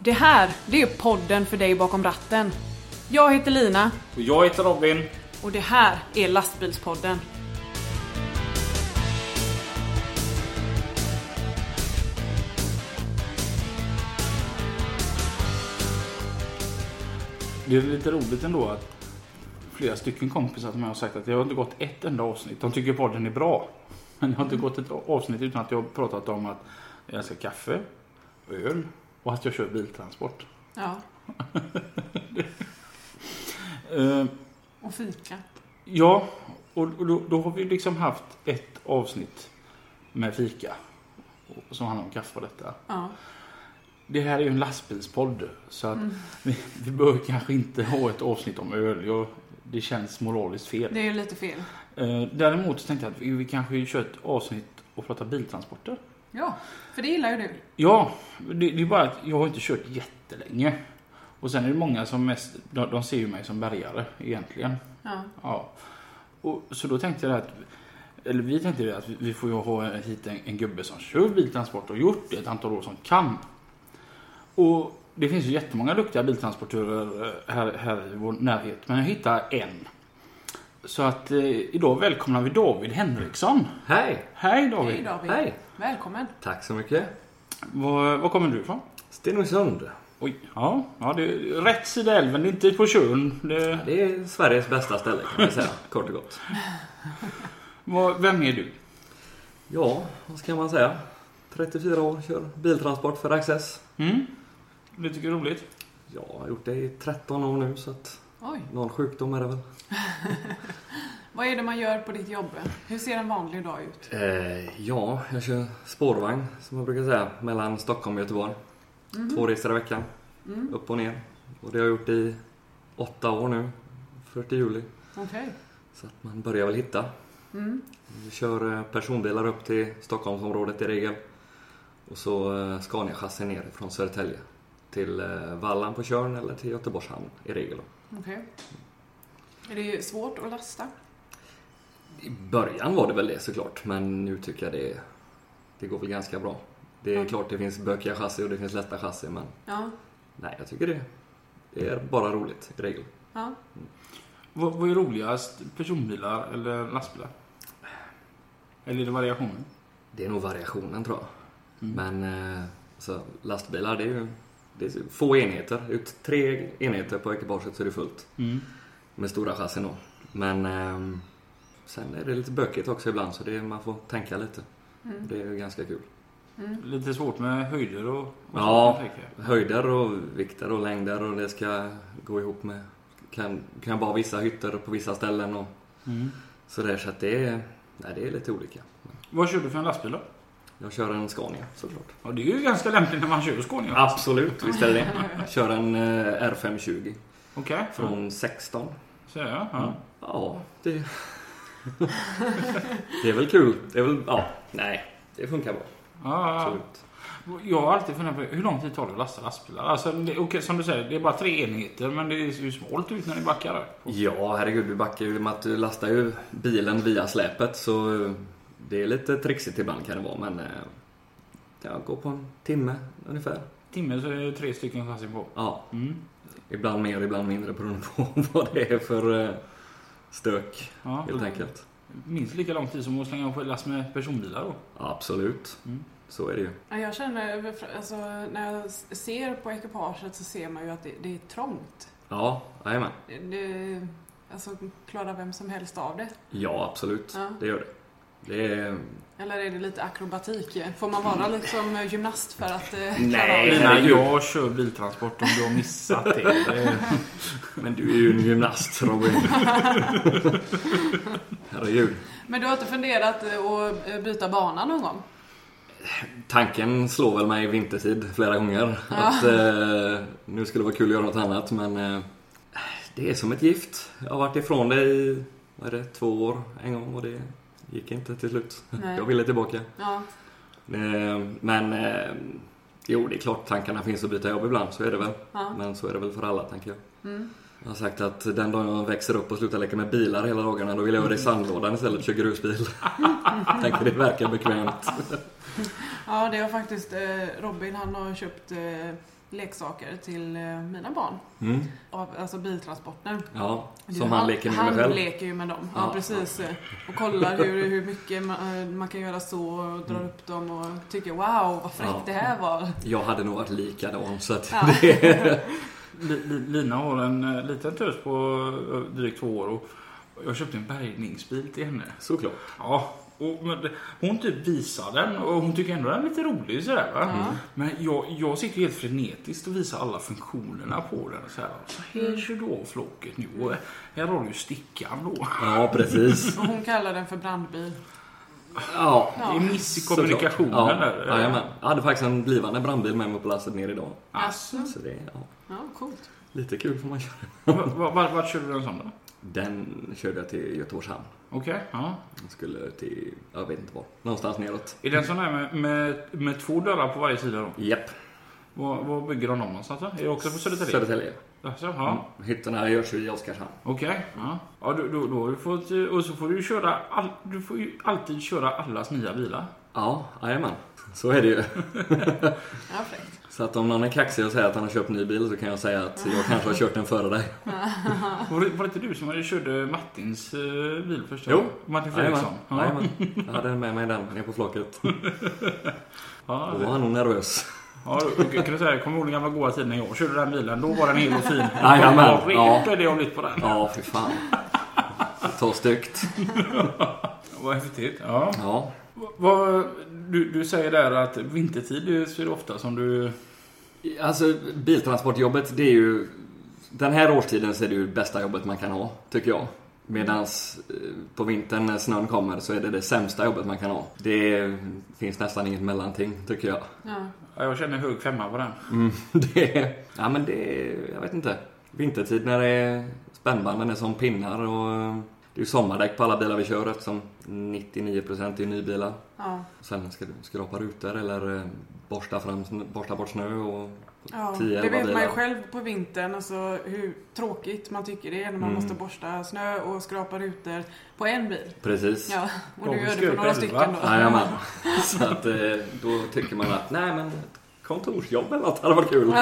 Det här, det är podden för dig bakom ratten. Jag heter Lina Och jag heter Robin. och det här är Lastbilspodden. Det är lite roligt ändå att flera stycken kompisar som jag har sagt att det har inte gått ett enda avsnitt. De tycker podden är bra. Men det har inte gått ett avsnitt utan att jag har pratat om att jag älskar kaffe, öl och att jag kör biltransport. Ja, Eh, och fika. ja, och och då, då har vi liksom haft ett avsnitt med fika. Som handlar om kaffe och detta. Ja. Det här är ju en lastbilspodd. Så att vi, vi bör kanske inte ha ett avsnitt om öl. Jag, det känns moraliskt fel. Det är ju lite fel. Eh, däremot så tänkte jag att vi, vi kanske kör ett avsnitt och pratar biltransporter. Ja, för det gillar ju du. Ja, det, det är bara att jag har inte kört jättelänge. Och sen är det många som mest, de, de ser ju mig som bärgare egentligen. Ja. Ja. Och, så då tänkte jag att, eller vi tänkte att vi, får ju ha hit en, en gubbe som kör biltransport och gjort det ett antal år som kan. Och det finns ju jättemånga duktiga biltransportörer eh, här, här i vår närhet, men jag hittar en. Så att eh, idag välkomnar vi David Henriksson. Hej! Hej David! Hej David. Hej! Välkommen. Tack så mycket. Var, var kommer du ifrån? Stenungsund. Oj, ja, ja det är rätt sida älven, det är inte på Tjörn. Det, Det är Sveriges bästa ställe kan man säga, kort och gott. vad, vem är du? Ja, vad ska man säga? 34 år, kör biltransport för Access. Mm? Det tycker jag är roligt. Jag har gjort det i 13 år nu så att Oj, någon sjukdom är det väl. vad är det man gör på ditt jobb? Hur ser en vanlig dag ut? Eh, ja, jag kör spårvagn som man brukar säga mellan Stockholm och Göteborg. Två resor i veckan, upp och ner. Och det har jag gjort i åtta år nu, 40 juli. Okej. Så att man börjar väl hitta. Mm. Vi kör eh, personbilar upp till Stockholmsområdet i regel. Och så eh, Scania-chassi ner från Södertälje till eh, Vallan på Tjörn eller till Göteborgs hamn i regel. Okej. Är det svårt att lasta? I början var det väl det såklart, men nu tycker jag det, det går väl ganska bra. Det är Ja. klart det finns bökiga chassi och det finns lätta chassi, men Ja. nej, jag tycker det, det är bara roligt i regel. Ja. Vad, vad är roligast? Personbilar eller lastbilar? Eller är det variationen? Det är nog variationen tror jag. Mm. Men eh, så lastbilar, det är ju det är få enheter. Ut tre enheter på ekipaget så är det fullt. Mm. Med stora chassin då. Men ehm, sen är det lite bökigt också ibland så det, man får tänka lite. Mm. Det är ganska kul. Lite svårt med höjder och, och Ja. sånt. Höjder och vikter och längder och det ska gå ihop med... Kan, kan vara vissa hytter på vissa ställen och Mm. sådär så att det är, nej, det är lite olika. Vad kör du för en lastbil då? Jag kör en Scania såklart. Ja, det är ju ganska lämpligt när man kör Scania. Absolut, visst är det. Jag kör en eh, R520 Okej. från 16. Så ja, ja. Ja, det... det är väl kul. Det är väl, ja, nej, det funkar bra. ja. Absolut. Jag har alltid funderat på hur lång tid tar det att lasta lastbilar? Alltså, det, okej, som du säger, det är bara tre enheter men det ser ju smalt ut när ni backar. Ja, herregud, du backar ju med att du lastar ju bilen via släpet så det är lite trixigt ibland kan det vara men eh, ja, gå på en timme ungefär. Timme så är det tre stycken chassin på. Ja, Mm. ibland mer, ibland mindre beroende på vad det är för eh, stök Ja. helt enkelt. Minst lika lång tid som att slänga på ett lass med personbilar då. Absolut, Mm. så är det ju. Ja, Jag känner, alltså, när jag ser på ekipaget så ser man ju att det, det är trångt. Ja, jajamän. Det, det, alltså, klarar vem som helst av det? Ja, absolut. Ja. Det gör det. Det är... Eller är det lite akrobatik? Får man vara liksom gymnast för att eh, Nej. Lina, jag kör biltransport om du har missat det. Men du är ju en gymnast, Robin. Herregud. Men du har inte funderat eh, att eh, byta bana någon gång? Tanken slår väl mig vintertid flera gånger. Ja. Att eh, nu skulle det vara kul att göra något annat, men eh, det är som ett gift. Jag har varit ifrån det i, vad är det, två år en gång och det gick inte till slut. Nej. Jag ville tillbaka. Ja. Eh, men eh, jo, det är klart tankarna finns att byta jobb ibland, så är det väl. Ja. Men så är det väl för alla, tänker jag. Mm. Jag har sagt att den dagen jag växer upp och slutar leka med bilar hela dagarna, då vill jag vara i sandlådan istället köra grusbil. Tänker det verkar bekvämt. Ja, det har faktiskt eh, Robin, han har köpt leksaker till eh, mina barn. Mm. Av, alltså biltransporter. Ja, Du, som han leker nu med Han själv. leker ju med dem, ja, Ja. precis. Och kollar hur, hur mycket man, eh, man kan göra så och drar upp dem och tycker wow vad fräckt Ja. det här var. Jag hade nog varit likadan så att Ja. det... Li- Li- Lina har en eh, liten tös på drygt två år och jag köpte en bärgningsbil till henne. Såklart. Ja, och, men, hon typ visar den och hon tycker ändå den är lite rolig sådär va. Ja. Men jag, jag sitter ju helt frenetiskt och visar alla funktionerna på den. Så här, så här kör du av flocket nu och här har du stickan då. Ja, precis. Och hon kallar den för brandbil. Ja, Det är miss i kommunikationen ja. där. Jajamän. Jag hade faktiskt en blivande brandbil med mig på lasset ner idag. Alltså, Så det ja, Ja, coolt. lite kul får man köra. vart var, var, vart körde du en sån då? Den körde jag till Göteborgs hamn. Okej, ja. Jag skulle till, jag vet inte var, någonstans neråt. Är det en sån här med, med, med två dörrar på varje sida då? Japp, Var, var bygger de dem någonstans då? Är det också på Södertälje? Södertälje. Alltså, ja. Hytterna görs ju i Oskarshamn. Okej. Ja. Ja, då, då, då och så får du köra all, du får ju alltid köra allas nya bilar. Ja, jajamän. Så är det ju. Så att om någon är kaxig och säger att han har köpt ny bil så kan jag säga att jag kanske har kört den före dig. Var det, var det inte du som körde Martins eh, bil först? Jo. Martin. Fredriksson? Ja. Jajamän. Jag hade med mig den ner på flocket. Ja, Då var han nog nervös. ja, då kan du säga, jag kommer ihåg den gamla goda tiden när jag körde den bilen. Då var den hel och fin. Jajamän. Vad Ja. rent det har blivit på den. Ja, fy fan. Ta styggt. Vad häftigt. Ja. Ja. Vad, du, du säger där att vintertid är det ofta som du... Alltså biltransportjobbet det är ju Den här årstiden så är det ju bästa jobbet man kan ha, tycker jag. Medans eh, på vintern när snön kommer så är det det sämsta jobbet man kan ha. Det finns nästan inget mellanting, tycker jag. Ja. Ja, jag känner hög femma på den. Mm, det ja men det är, jag vet inte. Vintertid när det är spännbanden är som pinnar och det är ju sommardäck på alla bilar vi kör eftersom 99% är nybilar. Ja. Sen ska du skrapa rutor eller eh, borsta, fram, borsta bort snö och Ja, 10, det 11 vet man ju själv på vintern, alltså hur tråkigt man tycker det är när man Mm. måste borsta snö och skrapa rutor på en bil. Precis. Ja, och du gör det på några stycken då. Jajamän. Så att eh, då tycker man att nej men kontorsjobb eller något hade varit kul.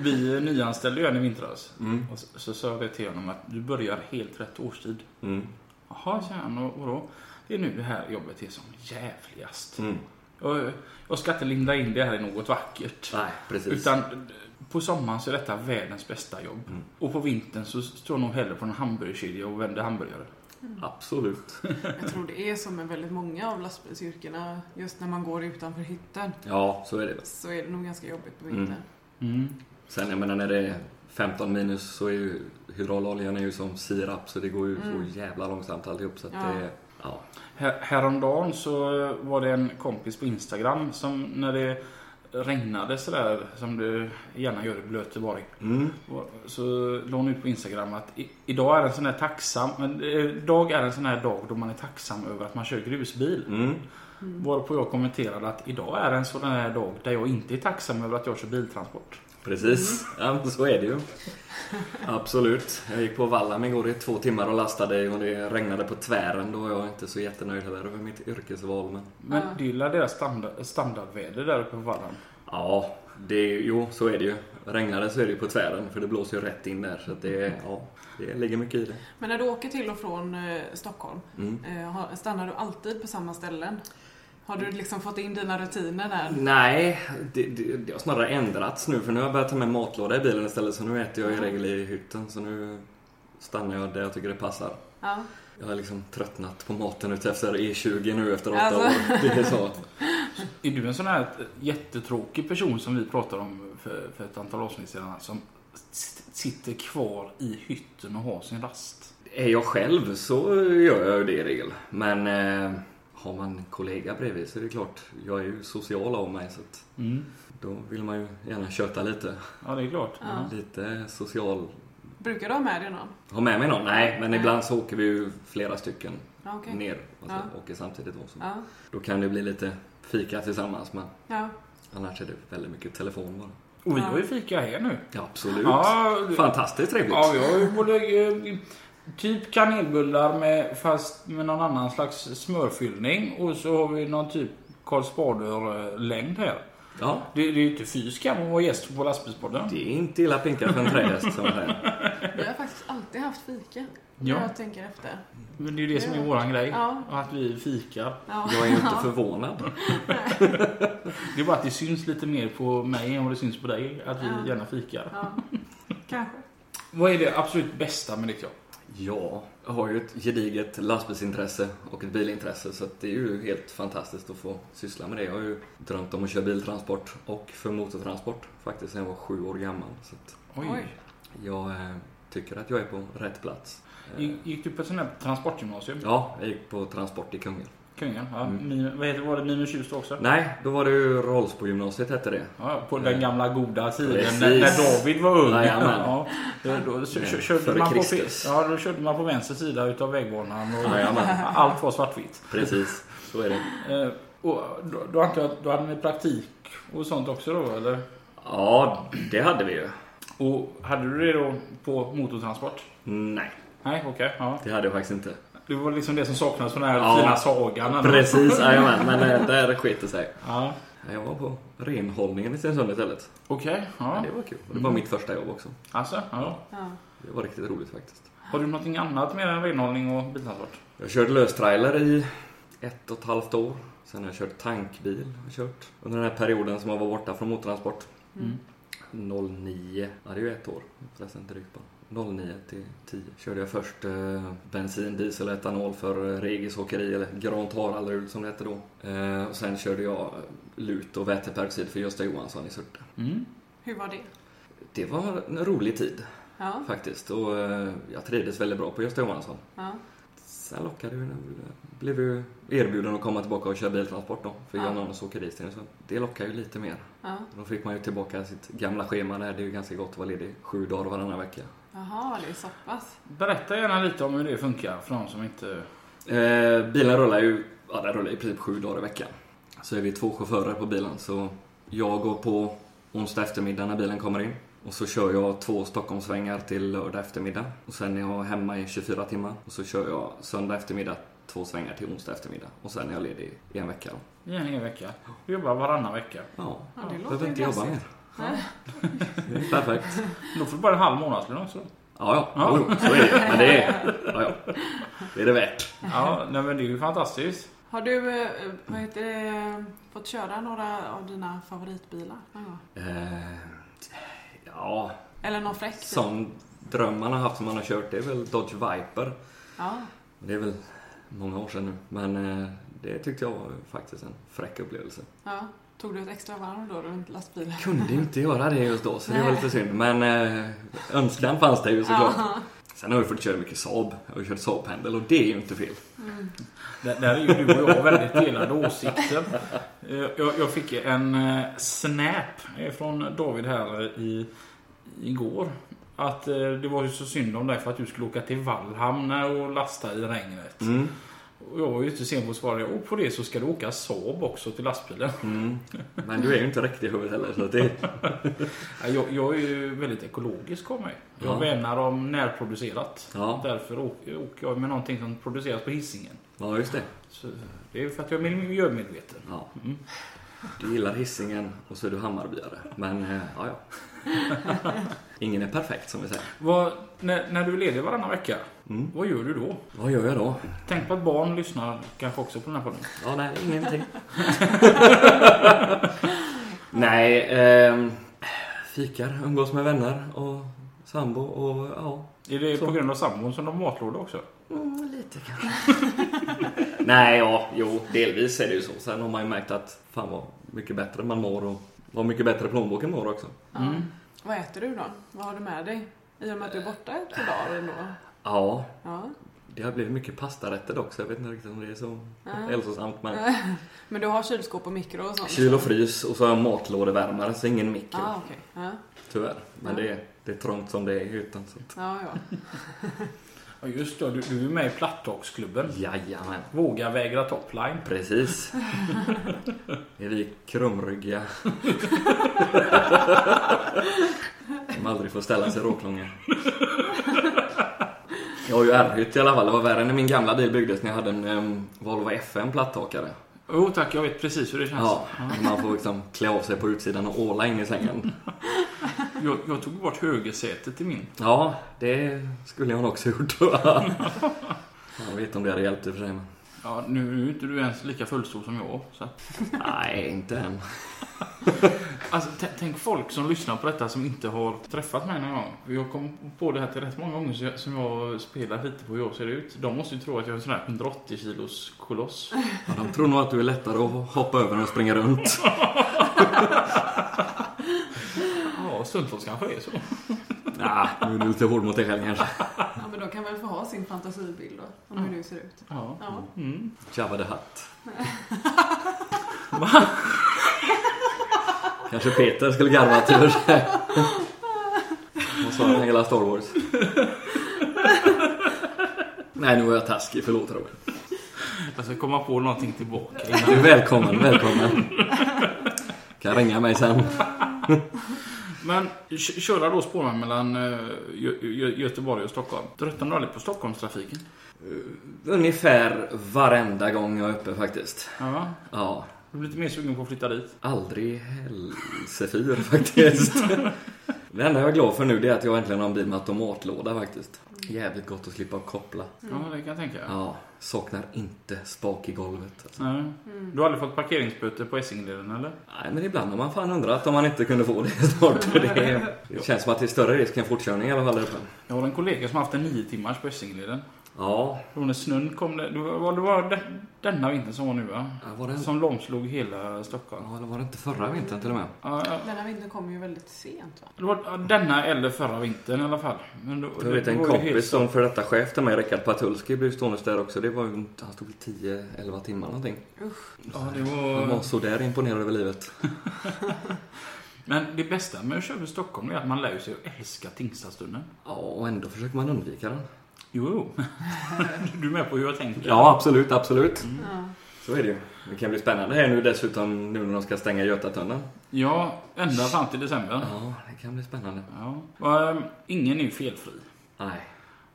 Vi nyanställde ju en i vintras. Mm. Och så, så sa jag det till honom att du börjar helt rätt årstid. Mm. Jaha, sa han. Och, och då? Det är nu det här jobbet är som jävligast. Mm. Jag, jag ska inte linda in det här i något vackert. Nej, precis. Utan på sommaren så är detta världens bästa jobb. Mm. Och på vintern så står jag nog hellre på en hamburgerkedja och vänder hamburgare. Absolut. Jag tror det är som med väldigt många av lastbilsyrkena, just när man går utanför hytten, Ja, så är det. så är det nog ganska jobbigt på vintern. Mm. Sen jag menar när det är 15 minus så är ju hydrauloljan är ju som sirap så det går ju Mm. så jävla långsamt alltihop så att Ja. det ja. Här, häromdagen så var det en kompis på Instagram som när det regnade sådär som det gärna gör i Blöteborg. Mm. Så la hon ut på Instagram att idag är en sån här tacksam, men eh, idag är en sån här dag då man är tacksam över att man kör grusbil. Mm. Varpå jag kommenterade att idag är en sån här dag där jag inte är tacksam över att jag kör biltransport. Precis, ja, men så är det ju. Absolut. Jag gick på Vallam igår i två timmar och lastade och det regnade på tvären. Då var jag inte så jättenöjd heller över mitt yrkesval. Men Men Ja. det är ju deras standard, standardväder där uppe på Vallan. ja, det är, jo så är det ju. Regnar det så är det ju på tvären för det blåser ju rätt in där. Så att det, ja, det ligger mycket i det. Men när du åker till och från eh, Stockholm, Mm. eh, stannar du alltid på samma ställen? Har du liksom fått in dina rutiner där? Nej, det, det, det har snarare ändrats nu för nu har jag börjat ta med matlåda i bilen istället så nu äter jag i regel i hytten så nu stannar jag där jag tycker det passar. Ja. Jag har liksom tröttnat på maten ute efter E20 nu efter åtta Alltså. år. Det är så. Är du en sån här jättetråkig person som vi pratade om för, för ett antal avsnitt sedan som sitter kvar i hytten och har sin rast? Är jag själv så gör jag det i regel. Men eh, har man kollega bredvid så är det klart, jag är ju social av mig så att Mm. då vill man ju gärna köta lite. Ja, det är klart. Ja. Lite social. Brukar du ha med dig någon? Ha med mig någon? Nej, men Nej. ibland så åker vi ju flera stycken Ja, okej. ner. Alltså Ja. åker samtidigt då. Så. Ja. Då kan det bli lite fika tillsammans men Ja. annars är det väldigt mycket telefon bara. Och vi har ju fika här nu. Ja, absolut. Ja, det- Fantastiskt trevligt. Ja, vi har ju både eh, typ kanelbullar med, fast med någon annan slags smörfyllning. Och så har vi någon typ Karl Spader-längd här. Ja, Det, det är ju inte fy skam att vara gäst på lastbilspodden. det är inte illa pinkat för en trähäst som säger. Vi har faktiskt alltid haft fika. Ja. Jag tänker efter. Men det är ju det som är våran grej. Ja. Att vi fikar. Ja. Jag är ju inte förvånad. Det är bara att det syns lite mer på mig än vad det syns på dig. Att vi Ja. gärna fikar. Ja. Kanske. Vad är det absolut bästa med ditt jobb? Ja, jag har ju ett gediget lastbilsintresse och ett bilintresse så det är ju helt fantastiskt att få syssla med det. Jag har ju drömt om att köra biltransport och för motortransport faktiskt sen jag var sju år gammal. Så att Oj. Jag eh, tycker att jag är på rätt plats. Eh, Gick, du på ett sånt här transportgymnasium? Ja, jag gick på transport i Kungälv. Kungen? Ja. Mm. Min, vad heter var det? Minus Tjust också? Nej, då var det ju Rollsbogymnasiet hette det. Ja, på den gamla goda tiden Precis. när, när David var ung. Ja, då, kö- körde man på, ja, då körde man på vänster sida utav vägbanan och Jajamän. allt var svartvitt. Precis, så är det. Eh, och då, då, antar jag att- då hade ni praktik och sånt också då eller? Ja, det hade vi ju. Och hade du det då på motortransport? Nej, Nej, okej. ja. det hade jag faktiskt inte. Det var liksom det som saknades från den här Ja. fina sagan. Precis, jajamän. Men eh, där sket det sig. Ja. Jag var på renhållningen i Stenungsund istället. Okej, ja. Det var kul. Och det var mitt första jobb också. Alltså, ja. Ja. Det var riktigt roligt faktiskt. Har du någonting annat mer än renhållning och biltransport? Jag körde löstrailer i ett och ett halvt år. Sen har jag kört tankbil. Jag har kört under den här perioden som jag var borta från motortransport. Mm. 09, ja det är ju ett år förresten drygt bara. 09 till 10 körde jag först eh, bensin, diesel och etanol för eh, Regis åkeri, eller Grant Haraldrud som det hette då. Eh, och sen körde jag lut och väteperoxid för Gösta Johansson i Surte. Mm. Hur var det? Det var en rolig tid Ja. faktiskt och eh, jag trivdes väldigt bra på Gösta Johansson. Ja. Sen lockade ju, blev ju erbjuden att komma tillbaka och köra biltransport då för Ja. Jan Arnes åkeri. Så det lockar ju lite mer. ja. Då fick man ju tillbaka sitt gamla schema där. Det är ju ganska gott att vara ledig sju dagar varannan vecka. Jaha, det är så pass. Berätta gärna lite om hur det funkar för de som inte... Eh, bilen rullar ju, ja den rullar i princip sju dagar i veckan. Så är vi två chaufförer på bilen så jag går på onsdag eftermiddag när bilen kommer in. Och så kör jag två Stockholmssvängar till lördag eftermiddag. Och sen är jag hemma i 24 timmar. Och så kör jag söndag eftermiddag två svängar till onsdag eftermiddag. Och sen är jag ledig i en vecka. I en hel vecka. Du jobbar varannan vecka. Ja, Ja, det låter behöver inte jobba mer. perfekt. Då får du bara en halv månadslön också. Ja, ja. Ja. Jo, så är det. Men det är, ja, ja. det är det värt. Ja, nej, men det är ju fantastiskt. Har du eh, vad heter det, fått köra några av dina favoritbilar? någon gång? Eh, ja, Eller någon fräck? typ? sån dröm man har haft som man har kört det är väl Dodge Viper. Ja. Det är väl många år sedan nu. Men eh, det tyckte jag var faktiskt en fräck upplevelse. ja. Tog du ett extra varv då runt lastbilen? Kunde ju inte göra det just då, så det var lite synd. Men eh, önskan fanns det ju såklart. Ja. Sen har jag fått köra mycket Saab. Jag har kört Saab-pendel och det är ju inte fel. Där, där är ju du och jag väldigt delade åsikter. Eh, Jag, jag fick en eh, snap från David här i, igår. Att eh, det var ju så synd om dig för att du skulle åka till Vallhamn och lasta i regnet. Mm. Och jag var ju inte sen på att svara. Och på det så ska du åka Saab också till lastbilen. Mm. Men du är ju inte riktigt i huvudet heller. Så det, Ja, Jag, jag är ju väldigt ekologisk av mig. Jag Ja. värnar om närproducerat. Ja. Därför åker, åker jag med någonting som produceras på hissingen. ja, just det. Så det är för att jag är miljömedveten. Ja. Mm. Du gillar hissingen och så är du Hammarbyare. Men eh, ja, ja. Ingen är perfekt som vi säger. Vad, när, när du är ledig varannan vecka, Mm. vad gör du då? Vad gör jag då? Tänk på att barn lyssnar kanske också på den här podden. Ja, nej, ingenting. nej, ehm, fikar, umgås med vänner och sambo och ja, Är det Så. på grund av sambon som de matlåda också? mm, lite kanske. nej, ja, jo, delvis är det ju så. Sen har man ju märkt att fan vad mycket bättre man mår och vad mycket bättre plånboken mår också. Mm. Vad äter du då? Vad har du med dig? I och med att du är borta ett par dagar ändå. Ja, Ja. det har blivit mycket pastarätter också. Jag vet inte riktigt om det är så hälsosamt. Men Men du har kylskåp och mikro och sånt? kyl och frys och så har jag matlådevärmare så ingen mikro. Ja, okej. Ja. Tyvärr. Men det, är, det är trångt som det är i att- ja, ja. Ja just det, du, du är med i Plattåksklubben. Jajamän. Våga vägra topline. Precis. är vi krumryggiga. Som aldrig får ställa sig råklånga. Jag har ju R-hytt i alla fall. Det var värre när min gamla bil byggdes när jag hade en um, Volvo FM platthakare. Jo tack, jag vet precis hur det känns. Ja, man får liksom klä av sig på utsidan och åla in i sängen. Jag, jag tog bort högersätet i min. Ja, det skulle jag nog också gjort jag. Jag vet inte om det hade hjälpt i och för sig. Men... Ja, nu är inte du ens lika fullstor som jag. Så. Nej, inte än. Alltså, tänk folk som lyssnar på detta som inte har träffat mig någon gång. Jag kom på det här till rätt många gånger så jag- som jag spelar lite på hur jag ser ut. De måste ju tro att jag är en sån här 180 kilos koloss. Ja, de tror nog att du är lättare att hoppa över än att springa runt. Ja, stundtals kanske är så. Nej, nu är du lite hård mot dig själv kanske. Ja, men de kan väl få ha sin fantasibild då, om hur du ser ut. Ja. Ja. Mm. Jabba the Hutt. Va? Kanske Peter skulle garva till för sig. Och så hela Star Wars. Nej, nu var jag taskig. Förlåt Robert. Jag ska komma på någonting tillbaka Du innan. är välkommen, välkommen. Kan ringa mig sen. Men köra då spårvagn mellan eh, Gö- Gö- Göteborg och Stockholm. Tröttnar du aldrig på Stockholmstrafiken? Ungefär varenda gång jag är uppe faktiskt. Ja. Ja, Du blir lite mer sugen på att flytta dit? aldrig hälsefyr faktiskt. Det enda jag är glad för nu det är att jag äntligen har en bil med automatlåda faktiskt. Jävligt gott att slippa koppla. Ja, det kan jag tänka. Ja, saknar inte spak i golvet. Alltså. Nej. Du har aldrig fått parkeringsböter på Essingeleden eller? Nej, men ibland har man fan undrat om man inte kunde få det snart. För det, det känns som att det är större risk än fortkörning i alla fall. Jag har en kollega som har haft en nio timmars på Essingeleden. Ja, när snön kom, det, det var, det var den, denna vintern som var nu va? ja, var det, Som långslog hela Stockholm. ja, eller var det inte förra vintern till och med? Ja, ja. Denna vintern kommer ju väldigt sent va? Det var denna eller förra vintern i alla fall. Men då, Jag vet det en var kompis som för detta chef till mig, Rickard Patulski, blev stående där också. Det var ju, han stod i 10-11 timmar någonting. Ja, det Han var... var så där imponerad över livet. Men det bästa med att köra i Stockholm är att man lär sig att älska Tingstadstunneln. Ja, och ändå försöker man undvika den. Jo. Du är med på hur jag tänker? Ja, absolut, absolut. Ja. Så är det ju. Det kan bli spännande här nu dessutom, nu när de ska stänga Götatunneln. Ja, ända fram till december. Ja, det kan bli spännande. Ja. Och, ehm, ingen är ju felfri. Nej.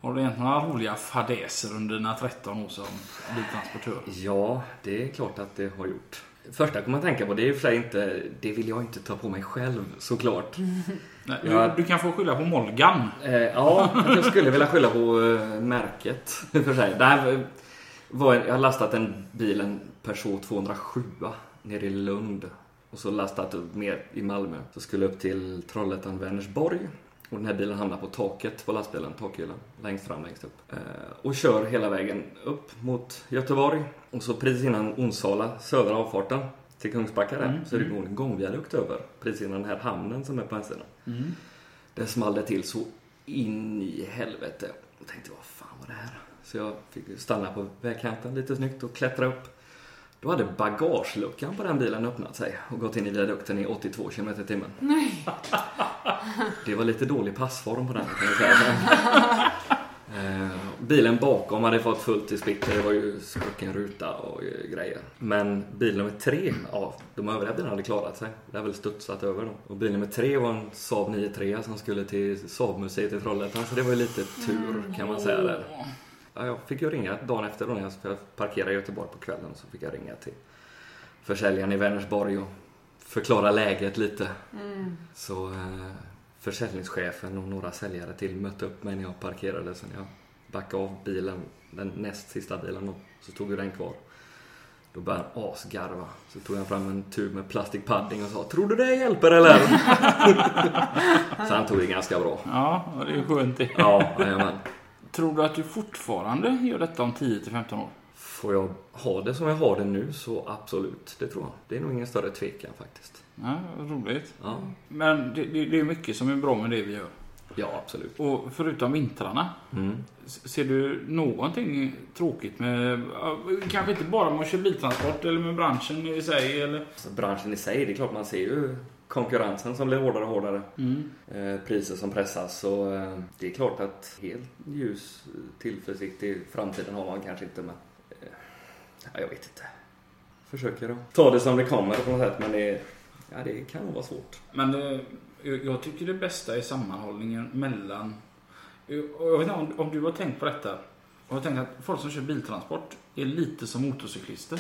Har du egentligen några roliga fadäser under dina 13 år som biltransportör? Ja, det är klart att det har gjort. Första kommer man tänka på, det är för sig inte, det vill jag inte ta på mig själv såklart. Nej, Ja. du, kan få skylla på Molgan. Eh, ja, jag skulle vilja skylla på eh, märket för sig. Det här var, jag har lastat en bil, en Peugeot 207 nere i Lund. Och så lastat upp mer i Malmö. Så skulle jag upp till Trollhättan, Vänersborg. Och den här bilen hamnar på taket på lastbilen, takhyllan, längst fram, längst upp. Eh, och kör hela vägen upp mot Göteborg. Och så precis innan Onsala, södra avfarten till Kungsbacka där, Mm, så är det en gångviadukt över. Precis innan den här hamnen som är på sidan. Mm. Det small det till så in i helvete. Jag tänkte, vad fan var det här? Så jag fick stanna på vägkanten lite snyggt och klättra upp. Då hade bagageluckan på den bilen öppnat sig och gått in i viadukten i 82 km i timmen. Nej. Det var lite dålig passform på den kan jag säga. Bilen bakom hade fått fullt i splitter. Det var ju sprucken ruta och grejer. Men bil nummer tre, ja, de övriga bilarna hade klarat sig. Det har väl studsat över dem. Och bil nummer tre var en Saab 9-3 som skulle till Saab-museet i Trollhättan. Så det var ju lite tur kan man säga där. Ja, jag fick ju ringa dagen efter då när jag parkerade i Göteborg på kvällen. Så fick jag ringa till försäljaren i Vänersborg och förklara läget lite. Mm. Så eh, försäljningschefen och några säljare till mötte upp mig när jag parkerade. Så när jag backade av bilen, den näst sista bilen, och så stod ju den kvar. Då började han asgarva. Så tog han fram en tub med plastic padding och sa Tror du det hjälper eller? så han tog det ganska bra. Ja, och det är skönt det. Ja, jajamän. Tror du att du fortfarande gör detta om 10-15 år? Får jag ha det som jag har det nu så absolut, det tror jag. Det är nog ingen större tvekan faktiskt. Ja, roligt. Ja, Men det, det, det är mycket som är bra med det vi gör. Ja absolut. Och förutom vintrarna, Mm. ser du någonting tråkigt med, kanske inte bara med att köra biltransport eller med branschen i sig eller? Så branschen i sig, det är klart man ser ju konkurrensen som blir hårdare och hårdare. Mm. Eh, priser som pressas. Så eh, det är klart att helt ljus tillförsikt i framtiden har man kanske inte. Men eh, ja, jag vet inte. Försöker att ta det som det kommer på något sätt. Men det, ja, det kan nog vara svårt. Men eh, jag tycker det bästa är sammanhållningen mellan... Jag vet inte om, om du har tänkt på detta. Jag har tänkt att folk som kör biltransport är lite som motorcyklister.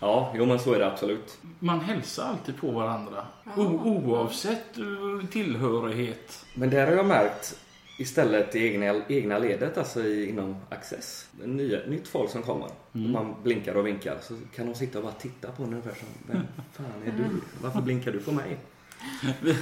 Ja, jo men så är det absolut. Man hälsar alltid på varandra. Ja. O- oavsett eh, tillhörighet. Men där har jag märkt istället i egna, egna ledet, alltså i, inom Access. Nya, nytt folk som kommer. Mm. Man blinkar och vinkar så kan de sitta och bara titta på en ungefär som Vem fan är du? Varför blinkar du på mig?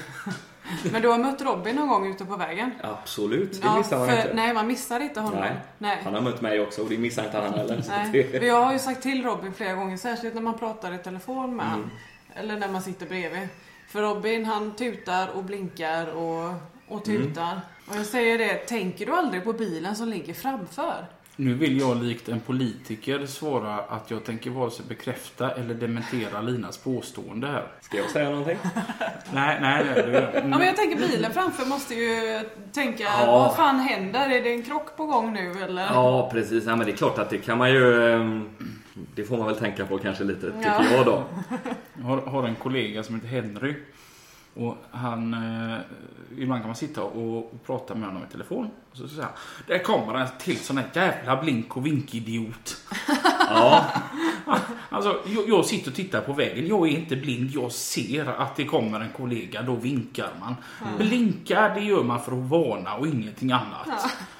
Men du har mött Robin någon gång ute på vägen? Absolut, det missar man för, inte. Nej, man missar inte honom. Nej. nej. Han har mött mig också och det missar inte han heller. Nej. det, jag har ju sagt till Robin flera gånger, särskilt när man pratar i telefon med Mm. han. Eller när man sitter bredvid. För Robin han tutar och blinkar och, och Mm. tutar. Och jag säger det, tänker du aldrig på bilen som ligger framför? Nu vill jag likt en politiker svara att jag tänker vare sig bekräfta eller dementera Linas påstående här. ska jag säga någonting? Nej, nej, nej. Det, Ja, men jag tänker bilen framför måste ju tänka, Ja. vad fan händer? Är det en krock på gång nu eller? Ja, precis. Ja, men det är klart att det kan man ju... ehm, Det får man väl tänka på kanske lite, tycker Ja. jag då. Jag har, har en kollega som heter Henry. Och han, eh, ibland kan man sitta och, och prata med honom i telefon. Och så säger han, där kommer en till sån här jävla blink och vinkidiot. Ja, Alltså, jag, jag sitter och tittar på vägen. Jag är inte blind. Jag ser att det kommer en kollega. Då vinkar man. Blinkar, det gör man för att varna och ingenting annat.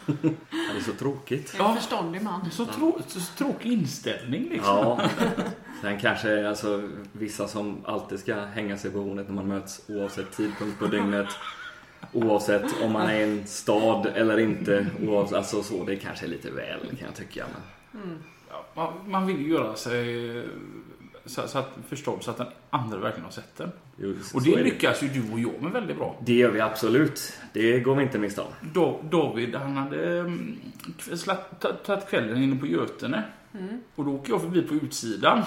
det är så tråkigt. Det är en förståndig man. Så, trå, så tråkig inställning liksom. Ja. Sen kanske alltså, vissa som alltid ska hänga sig på hornet när man möts oavsett tidpunkt på dygnet. Oavsett om man är i en stad eller inte. Oavsett, alltså så, det kanske är lite väl kan jag tycka. Men, Ja, man, man vill ju göra sig så, så att, förstådd så att den andra verkligen har sett den. jo, så Och det lyckas ju du och jag med väldigt bra. Det gör vi absolut. Det går vi inte miste om. Da- David han hade mm, tagit kvällen inne på Götene. Och då åker jag förbi på utsidan.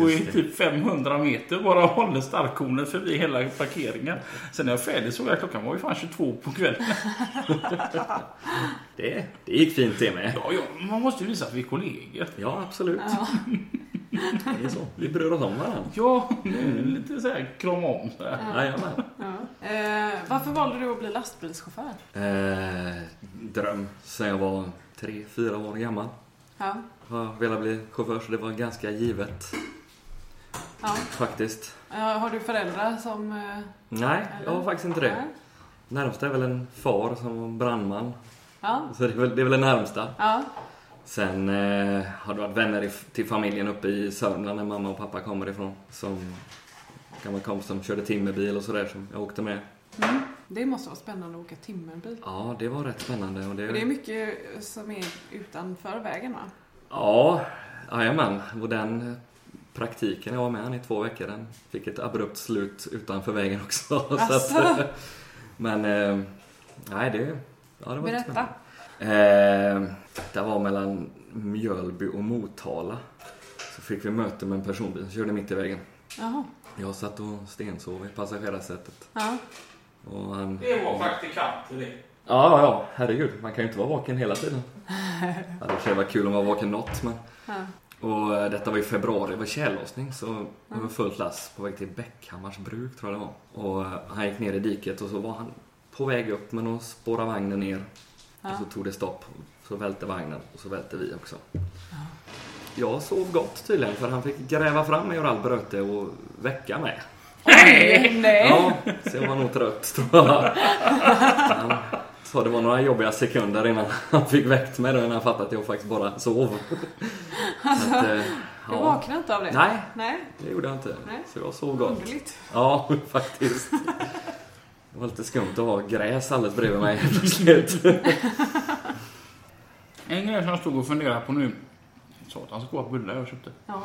Och i typ 500 meter bara håller starkkornet förbi hela parkeringen. Sen när jag är färdig såg jag klockan var ju fan 22 på kvällen. Det, det gick fint det med. Ja, ja, man måste ju visa att vi är kollegor. Ja, absolut. Ja. Det är så. Vi bryr oss om varandra. Ja, lite så här krama om så här. Jajamän. Ja. Eh, varför valde du att bli lastbilschaufför? Eh, dröm sen jag var tre, fyra år gammal. Ja. Har velat bli chaufför så det var ganska givet ja. faktiskt. Har du föräldrar som... eh, Nej, jag har faktiskt inte det. nej? Närmsta är väl en far som var brandman. Ja. Så det är väl det, är väl det närmsta. Ja. Sen eh, har det varit vänner i, till familjen uppe i Sörmland där mamma och pappa kommer ifrån. Som gammal kompis som körde timmerbil och sådär som jag åkte med. Mm. Det måste vara spännande att åka timmerbil. Ja, det var rätt spännande. Och det, För det är mycket som är utanför vägen va? Ja, jajamän. Och den praktiken jag var med i två veckor, den fick ett abrupt slut utanför vägen också. Så Asså? att, men, eh, nej det, ja, det var Berätta. Eh, det var mellan Mjölby och Motala. Så fick vi möte med en personbil som körde mitt i vägen. Jaha. Jag satt och stensov i passagerarsätet. Ja. Och han... Det var praktikanter det. Ja, ja, herregud. Man kan ju inte vara vaken hela tiden. Ja, det skulle vara kul om man var vaken något, men... Ja. Och eh, detta var i februari, det var tjällossning så det var fullt lass på väg till Bäckhammars bruk tror jag det var. Och eh, han gick ner i diket och så var han på väg upp men då spårade vagnen ner. Ja. Och så tog det stopp. Så välte vagnen och så välte vi också. Jag sov gott tydligen för han fick gräva fram mig ur all bröte och väcka mig. Nej. Ja, så jag var nog trött tror jag. Sa det var några jobbiga sekunder innan han fick väckt mig då innan han fattade att jag faktiskt bara sov. Så att, eh, Du vaknade inte av det? Nej, Nej, det gjorde jag inte. Nej. Så jag sov gott. underligt. Ja, faktiskt. Det var lite skumt att ha gräs alldeles bredvid mig plötsligt. En grej som jag stod och funderade på nu. Satans goda bullar jag köpte. Ja,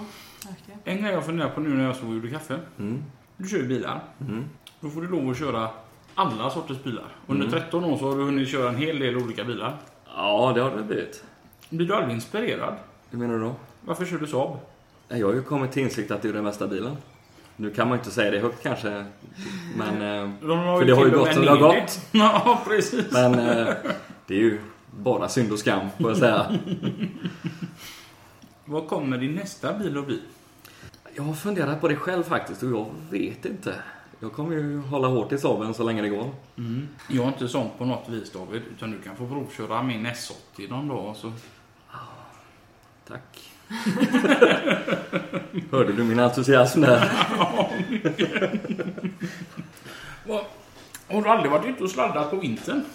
verkligen. En grej jag funderar på nu när jag stod och gjorde kaffe. Mm. Du kör ju bilar. Mm. Då får du lov att köra alla sorters bilar. Under Mm. 13 år så har du hunnit köra en hel del olika bilar. Ja, det har det blivit. Blir du aldrig inspirerad? Hur menar du då? Varför kör du Saab? Jag har ju kommit till insikt att det är den bästa bilen. Nu kan man ju inte säga det högt kanske, men... eh, De För det har ju gått som det har gått. Ja, precis. Men eh, det är ju bara synd och skam, får jag säga. Vad kommer din nästa bil att bli? Jag har funderat på det själv faktiskt och jag vet inte. Jag kommer ju hålla hårt i Saaben så länge det går. Jag är inte sån på något vis David, utan du kan få provköra min S80 någon dag. Så. Tack. Hörde du min entusiasm där? Har du aldrig varit ute och sladdat på vintern?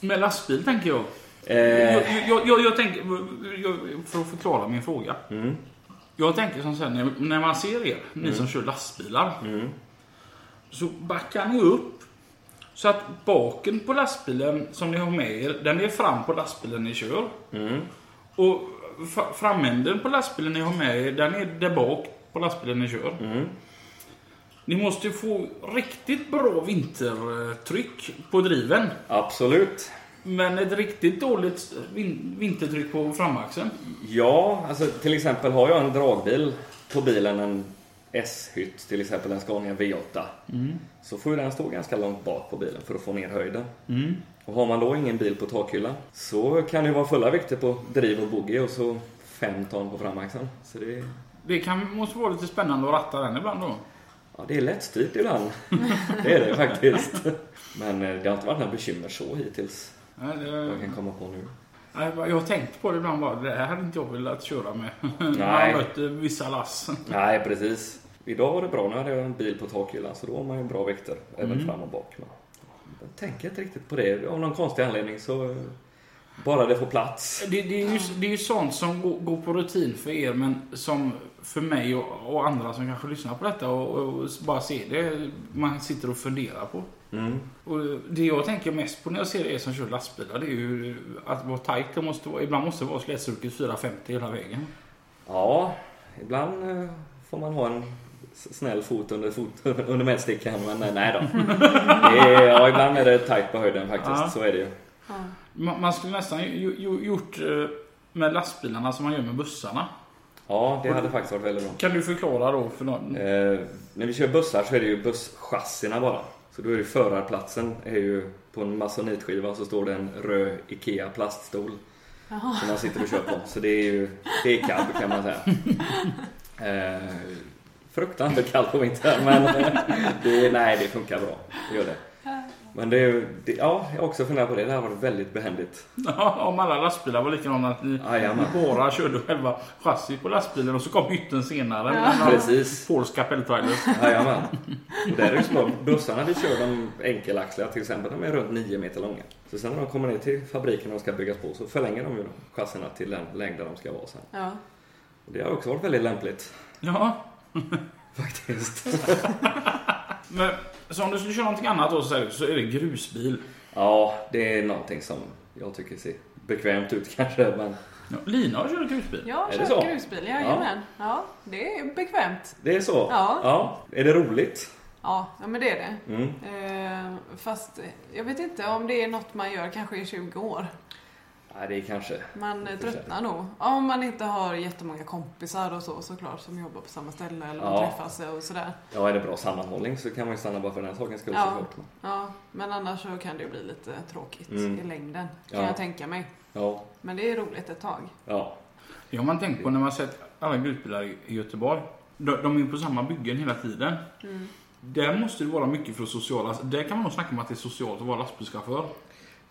Med lastbil tänker jag. Eh, Jag, jag, jag, jag tänker, för att förklara min fråga. mm, Jag tänker som sen när, när man ser er, ni Mm. som kör lastbilar. mm, Så backar ni upp. Så att baken på lastbilen som ni har med er, den är fram på lastbilen ni kör. mm. Och framänden på lastbilen ni har med er, den är där bak på lastbilen ni kör. Mm. Ni måste få riktigt bra vintertryck på driven. Absolut. Men ett riktigt dåligt vin- vintertryck på framaxeln. Ja, alltså till exempel har jag en dragbil på bilen, en S-hytt, till exempel en Scania V8. Så får ju den stå ganska långt bak på bilen för att få ner höjden. Mm. Och har man då ingen bil på takhyllan så kan det ju vara fulla vikter på driv och bogey och så 5 ton på framaxeln. Så det, Det kan, måste vara lite spännande att ratta den ibland då. ja, det är lättstyrt ibland. det är det faktiskt. Men eh, det har inte varit några bekymmer så hittills. Nej, det- Jag kan komma på nu. Nej, Jag har tänkt på det ibland bara. Det här hade inte jag velat köra med. Nej. Man möter vissa lass. Nej, precis. Idag var det bra. Nu hade jag en bil på takhyllan så då har man ju bra vikter även Mm. fram och bak. Men jag tänker inte riktigt på det. Av någon konstig anledning så bara det får plats. Det, det, är ju, det är ju sånt som går, går på rutin för er men som för mig och, och andra som kanske lyssnar på detta och, och bara ser det. Man sitter och funderar på. Mm. Och det jag tänker mest på när jag ser er som kör lastbilar det är ju att vara tajt. Det måste vara, ibland måste det vara slätstruket 450 hela vägen. Ja, ibland eh, får man ha en snäll fot under, fot, under mätstickan. Men nej då. Är, ja, ibland är det tajt på höjden faktiskt. Ja. Så är det ju. Ja. Man, skulle nästan gjort eh, med lastbilarna som man gör med bussarna. Ja, det hade faktiskt varit väldigt bra. Kan du förklara då för någon? Eh, när vi kör bussar så är det ju busschassina bara. Så då är det förarplatsen är ju på en masonitskiva så står det en röd IKEA plaststol Jaha. som man sitter och kör på. Så det är ju det är cab kan man säga. Eh, fruktansvärt kallt på vintern men eh, det, nej det funkar bra. Det gör det. Men det, det, ja, jag har också funderat på det. Det här var väldigt behändigt. Om alla lastbilar var likadana att ni Jajamän. bara körde själva chassit på lastbilen och så kom hytten senare. Ja. Precis. Polska peltrailers. Jajamän. Och där är det små. Bussarna vi kör, de enkelaxliga till exempel, de är runt 9 meter långa. Så sen när de kommer ner till fabriken och ska byggas på så förlänger de ju chassierna till den längd där de ska vara sen. Ja. Och det har också varit väldigt lämpligt Ja, faktiskt. men så om du skulle köra någonting annat då så är det- så är det grusbil. Ja, det är någonting som jag tycker ser bekvämt ut kanske, men Ja, Lina har kört grusbil. Jag Är det kör så? grusbil, jajamän. Ja. det är bekvämt. det är så. Ja. ja. Är det roligt? Ja, ja men det är det. Mm. Eh, fast jag vet inte om det är något man gör kanske i 20 år. Nej, det är kanske... Man tröttnar nog. Om man inte har jättemånga kompisar och så såklart som jobbar på samma ställe eller man Ja. träffas och sådär. Ja, är det bra sammanhållning så kan man ju stanna bara för den sakens skull Ja. såklart. Ja, men annars så kan det ju bli lite tråkigt Mm. i längden. Kan Ja. jag tänka mig. Ja, Men det är roligt ett tag. ja. Det har man tänkt på när man sett alla grusbilar i i Göteborg. De, de är ju på samma byggen hela tiden. Mm. Där måste det vara mycket för sociala... Där kan man nog snacka om att det är socialt att vara lastbilschaufför.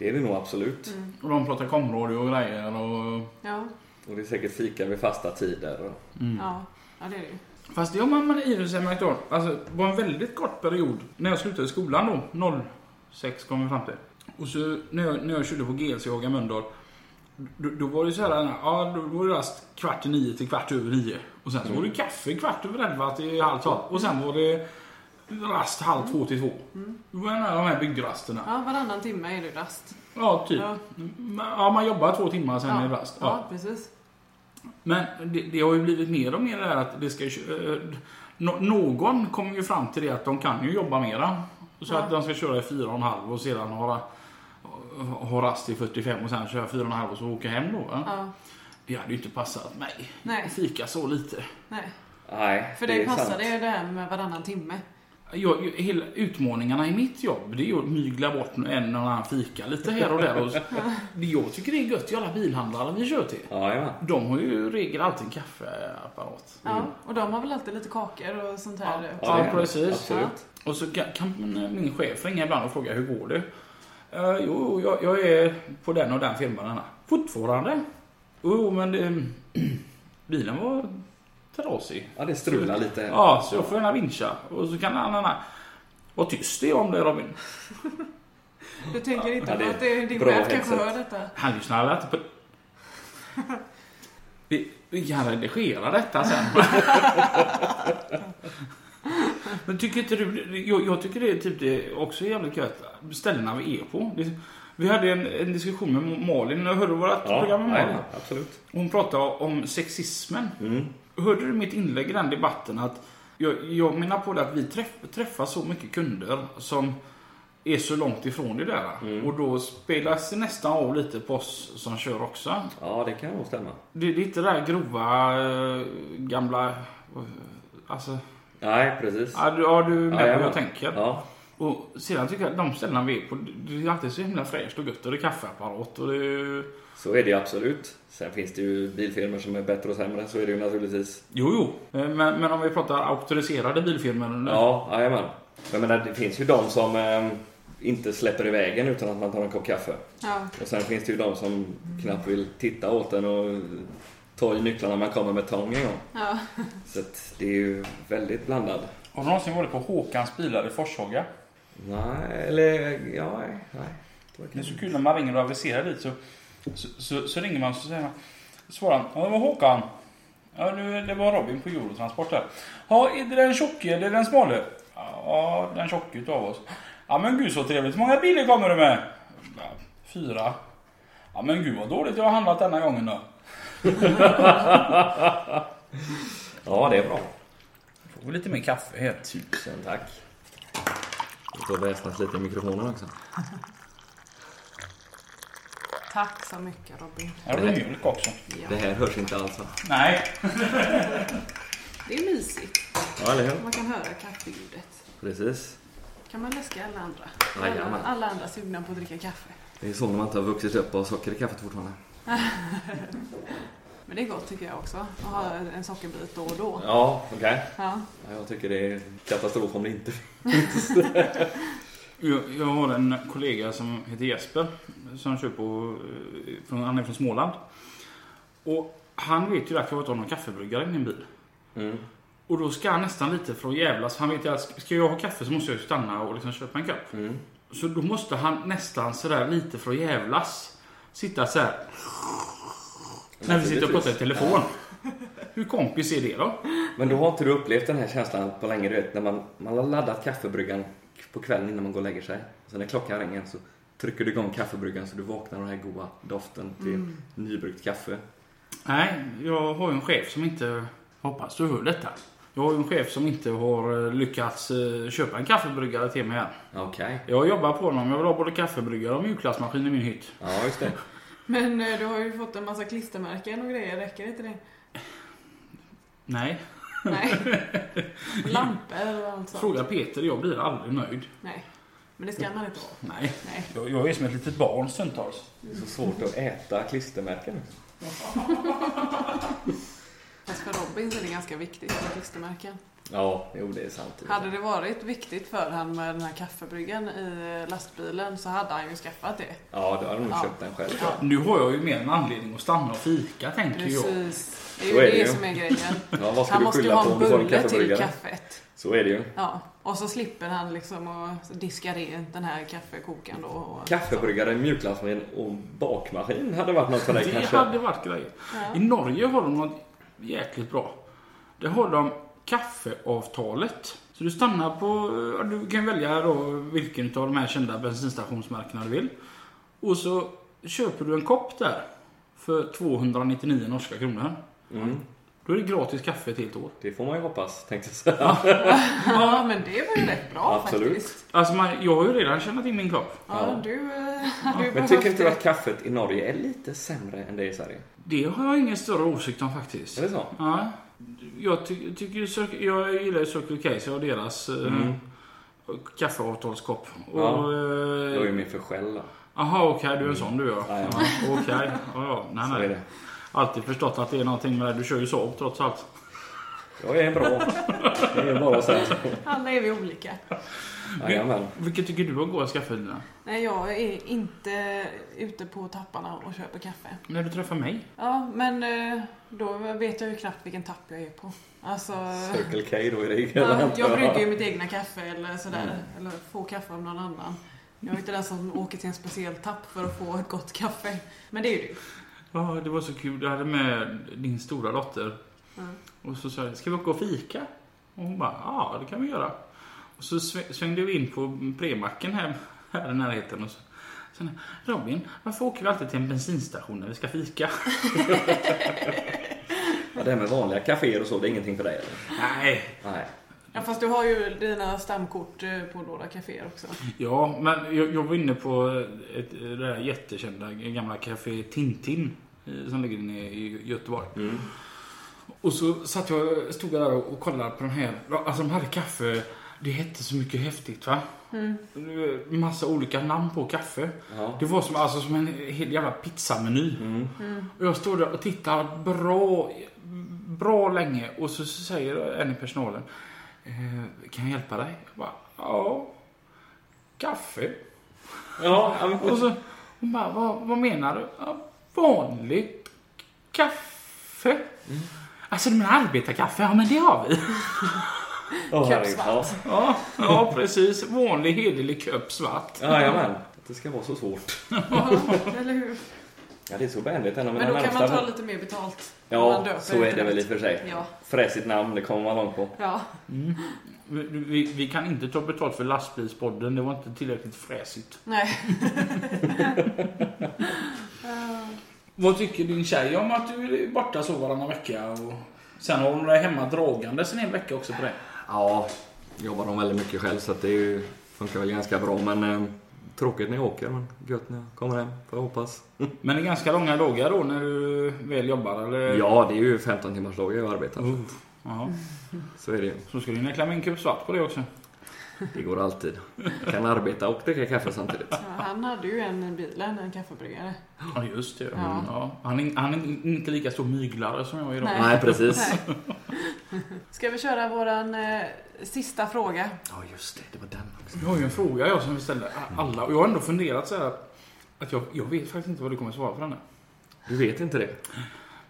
Det är det nog absolut. Mm. Och de pratar komradio och grejer och... Ja, Och det är säkert fika vid fasta tider. Och... Mm. ja, ja det är det ju. Fast det har man, man i och för sig märkt av. Alltså, det var en väldigt kort period. När jag slutade skolan då, 06 kom vi fram till. Och så när jag, när jag körde på GLC i Haga Mölndal. Då, då var det så här, ja då var det rast kvart i nio till kvart över nio. Och sen så var det kaffe kvart över elva till halv tolv. Och sen var det rast halv två till två. Det var en av de här byggrasterna. Ja, varannan timme är det rast. Ja, typ. Ja, Ja, man jobbar två timmar sen är det ja, rast. ja precis. Men det, det har ju blivit mer och mer det här att det ska... eh, nå- någon kommer ju fram till det att de kan ju jobba mera. Så Ja. att de ska köra i fyra och en halv och sedan ha, ha rast i 45 och sen köra fyra och en halv och så åka hem då. Ja, Det hade ju inte passat mig. nej, Fika så lite. nej. Nej, För det dig sant. det det här med varannan timme. Jag, hela utmaningarna i mitt jobb det är ju att mygla bort en och annan fika lite här och där. Och, det jag tycker det är gött i alla bilhandlare vi kör till. Ja, ja. De har ju i regel alltid en kaffeapparat. Ja, och de har väl alltid lite kakor och sånt här. Ja, ja, precis. Absolut. Och så kan, kan min chef ringa ibland och fråga hur går det? Uh, jo, jag, jag är på den och den firman. Fortfarande? Jo, men det, bilen var trasig. Ja, det strular lite. Ja, så jag får gärna vincha. Och så kan han. Vad tyst det är om det Robin. Du tänker inte Ja, på är att det, din chef kanske headset. hör detta? Han lyssnar väl inte på... Vi, vi kan redigera detta sen. Men tycker inte du... Jag, jag tycker det är typ det också jävligt gött. Ställena vi är på. Det, vi hade en, en diskussion med Malin. Hörde vårt program med Malin. ja, absolut. Hon pratade om sexismen. Mm. Hörde du mitt inlägg i den debatten? att Jag, jag menar på det att vi träff, träffar så mycket kunder som är så långt ifrån det där. Mm. Och då spelas det nästan av lite på oss som kör också. Ja, det kan nog stämma. Det, det är inte det där grova eh, gamla... eh, Alltså, Nej, precis. ja, du, ja, du är med på vad Jajamän. jag tänker. Ja, Och sedan tycker jag att de ställena vi är på, det är alltid så himla fräscht och gött och det är kaffeapparat och det är... så är det ju absolut. Sen finns det ju bilfirmor som är bättre och sämre, så är det ju naturligtvis. Jo, jo. Eh, Men, men om vi pratar auktoriserade bilfirmor. Ja, jajamän. Jag menar, det finns ju de som eh, inte släpper iväg en utan att man tar en kopp kaffe. Ja. Och sen finns det ju de som knappt vill titta åt den och ta i nycklarna man kommer med tång en gång. ja. Så att det är ju väldigt blandad. Har du någonsin varit på Håkans bilar i Forshaga? Nej, eller ja, nej. nej. Det är så kul när man ringer och aviserar dit så, så, så, så ringer man och så säger man, svarar han, ja det var Håkan. Ja det var Robin på Eurotransport där. Ja, är det den tjocke eller den smale? Ja, den tjocke utav oss. Ja men gud så trevligt. Hur många bilar kommer du med? Ja, fyra. Ja men gud vad dåligt jag har handlat denna gången då. Ja, det är bra. Får vi lite mer kaffe här. Tusen tack. Det får väsnas lite i mikrofonen också. Tack så mycket Robin. Här har du mjölk också. Ja. Det här hörs inte alls va? Nej. Det är mysigt. Ja, eller hur? Man kan höra kaffeljudet. Precis. Kan man läska alla andra. Alla, alla andra sugna på att dricka kaffe. Det är så när man inte har vuxit upp och socker i kaffet fortfarande. Men det är gott tycker jag också. Att ha en sockerbit då och då. Ja, okej. Ja. Ja, jag tycker det är katastrof om det inte Jag, jag har en kollega som heter Jesper. Som kör på, eh, från, han är från Småland. Och han vet ju att jag inte har någon kaffebryggare i min bil. mm. Och då ska han nästan lite för att jävlas. Han vet ju att ska jag ha kaffe så måste jag ju stanna och liksom köpa en kopp. Mm. Så då måste han nästan sådär lite för att jävlas. Sitta så här. När vi sitter och pratar i telefon. Hur kompis är det då? Men då har inte du upplevt den här känslan på länge, du vet, när man, man har laddat kaffebryggan på kvällen innan man går och lägger sig. Så när klockan ringer så trycker du igång kaffebryggan så du vaknar av den här goda doften till nybryggt kaffe. Nej, jag har ju en chef som inte... Hoppas du hör detta. Jag har ju en chef som inte har eh, lyckats eh, köpa en kaffebryggare till mig än. Okej. Jag jobbar på honom. Jag vill ha både kaffebryggare och mjukglassmaskin i min hytt. Ja, just det. Men eh, du har ju fått en massa klistermärken och grejer. Räcker inte det? Nej. Nej. Lampor och allt sånt. Fråga Peter. Jag blir aldrig nöjd. Nej. Men det ska man inte vara. Nej. Nej. Jag, jag är som ett litet barn stundtals. Det är så svårt att äta klistermärken. Fast för Robin så är det ganska viktigt med klistermärken. Ja, jo det är sant. Hade det varit viktigt för han med den här kaffebryggan i lastbilen så hade han ju skaffat det. Ja, då hade du nog Ja. köpt den själv. Ja. Nu har jag ju mer en anledning att stanna och fika tänker jag. Precis. Det är ju är det det som är grejen. Ja, vad ska Han du måste ju ha en bulle till kaffet. Så är det ju. Ja, och så slipper han liksom att diska rent den här kaffekokaren då. Och Kaffebryggare, mjukglassmaskin och bakmaskin hade varit något för dig Det kanske. hade varit grejer. Ja. I Norge har de något jäkligt bra. Där har de kaffeavtalet. Så du stannar på, ja, du kan välja då vilken av de här kända bensinstationsmärkena du vill. Och så köper du en kopp där för 299 norska kronor. Mm, Då är det gratis kaffe ett helt år. det får man ju hoppas, tänkte jag säga. Ja, men det var ju rätt bra Absolut. faktiskt. Alltså man, jag har ju redan tjänat in min kopp. Ja, Ja. du, eh, hade ju Men tycker inte du att kaffet i Norge är lite sämre än det i Sverige? Det har jag ingen större åsikt om faktiskt. Är det så? Ja. Jag, ty tycker, jag gillar ju Circle K, så jag har deras eh, Mm. kaffeavtalskopp. Och, Ja. eh, Då är ju min för själv då. Jaha, okej, du är en sån du ja. Okej, ja, ja. Nej, nej. Alltid förstått att det är någonting med det. Du kör ju Saab trots allt. Jag är bra. Det är bara att säga så. Alla är vi olika. Jajamän. Vilket tycker du var godast kaffe Lina? Nej, jag är inte ute på tapparna och köper kaffe. När du träffar mig? Ja, men eh, då vet jag ju knappt vilken tapp jag är på. Alltså... Circle K då i regel. Ja, jag brygger ju mitt egna kaffe eller sådär. Mm. Eller får kaffe av någon annan. Jag är inte den som åker till en speciell tapp för att få ett gott kaffe. Men det är ju du. Ja, det var så kul. Du hade med din stora dotter. Mm. Och så sa jag, ska vi åka och fika? Och hon bara, ja det kan vi göra. Och så sv- svängde vi in på premacken här, här i närheten. Och så, sen, Robin, varför åker vi alltid till en bensinstation när vi ska fika? Ja, det här med vanliga kaféer och så, det är ingenting för dig eller? Nej. Nej. Ja, fast du har ju dina stamkort eh, på några kaféer också. Ja, men jag, jag var inne på ett, det där jättekända gamla Café Tintin. eh, Som ligger inne i Göteborg. Mm. Och så satt jag, stod jag där och kollade på de här. Alltså de hade kaffe. Det hette så mycket häftigt va? Mm. Massa olika namn på kaffe. Ja. Det var som, alltså, som en hel jävla pizzameny. Mm. Och jag stod där och tittade bra, bra länge. Och så säger en i personalen. Eh, kan jag hjälpa dig? Jag bara, ja. Kaffe. Ja, Och så hon bara, vad, vad menar du? Ja, vanligt kaffe. Alltså du menar arbetarkaffe? Ja men det har vi. Herregud. Köpsvart. Ja, ja precis. Vanlig hederlig köp svart. Ja, jajamän. Det ska vara så svårt. Ja, eller hur? Ja, det är så vänligt. Men då kan man närmsta- ta lite mer betalt. man Ja, så är det väl i och för sig. Ja. Fräsigt namn, det kommer man långt på. Ja. Vi, vi, vi kan inte ta betalt för lastbilspodden. Det var inte tillräckligt fräsigt. Nej. Vad tycker din tjej om att du är borta så varannan vecka? Och sen har hon dig hemma dragandes en hel vecka också på det. Ja, jobbar de väldigt mycket själv så det ju, funkar väl ganska bra. Men eh, tråkigt när jag åker, men gött när jag kommer hem, får jag hoppas. Men det är ganska långa dagar då när du väl jobbar eller? Ja, det är ju 15 timmars dagar jag arbetar. Uh, ja. Så är det ju. Så ska du hinna klämma in en kupp svart på det också. Det går alltid. Kan arbeta och dricka kaffe samtidigt. ja, han hade ju en i bilen, en kaffebryggare. Ja, just det. Ja. Ja. Han, är, han är inte lika stor myglare som jag är idag. Nej. Nej, precis. Nej. Ska vi köra våran eh, sista fråga? Ja, just det. Det var den också. Jag har ju en fråga jag som vi ställer alla. Och jag har ändå funderat så här. Att jag, jag vet faktiskt inte vad du kommer svara på den här. Du vet inte det?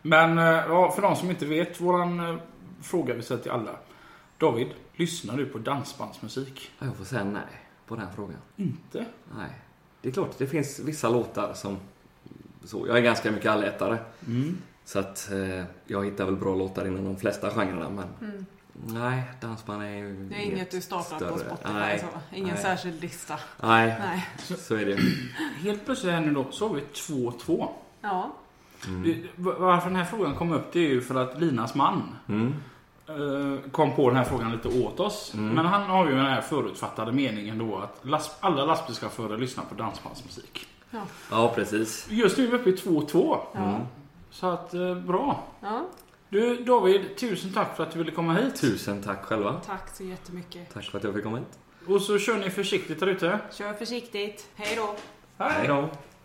Men eh, ja, för de som inte vet, våran eh, fråga vi ställer till alla. David, lyssnar du på dansbandsmusik? Ja, Jag får säga nej på den frågan. Inte? Nej. Det är klart, det finns vissa låtar som... Så, jag är ganska mycket allätare. Mm. Så att eh, jag hittar väl bra låtar inom de flesta genrerna. Men Mm. nej, dansband är ju Det är inget du startar på större. Spotify Nej. så? Ingen Nej. särskild lista? Nej, Nej. så är det. Helt plötsligt här nu då, så har vi 2-2. Ja. Mm. Varför den här frågan kom upp det är ju för att Linas man Mm. Eh, kom på den här frågan lite åt oss. Mm. Men han har ju den här förutfattade meningen då att last, alla lastbilschaufförer lyssnar på dansbandsmusik. Ja. Ja, precis. Just nu är vi uppe i 2-2. Ja. Mm. Så att, eh, bra. ja. Du David, tusen tack för att du ville komma hit. Tusen tack själva. Tack så jättemycket. Tack för att jag fick komma hit. Och så kör ni försiktigt där ute. Kör försiktigt. Hej då. Hej då.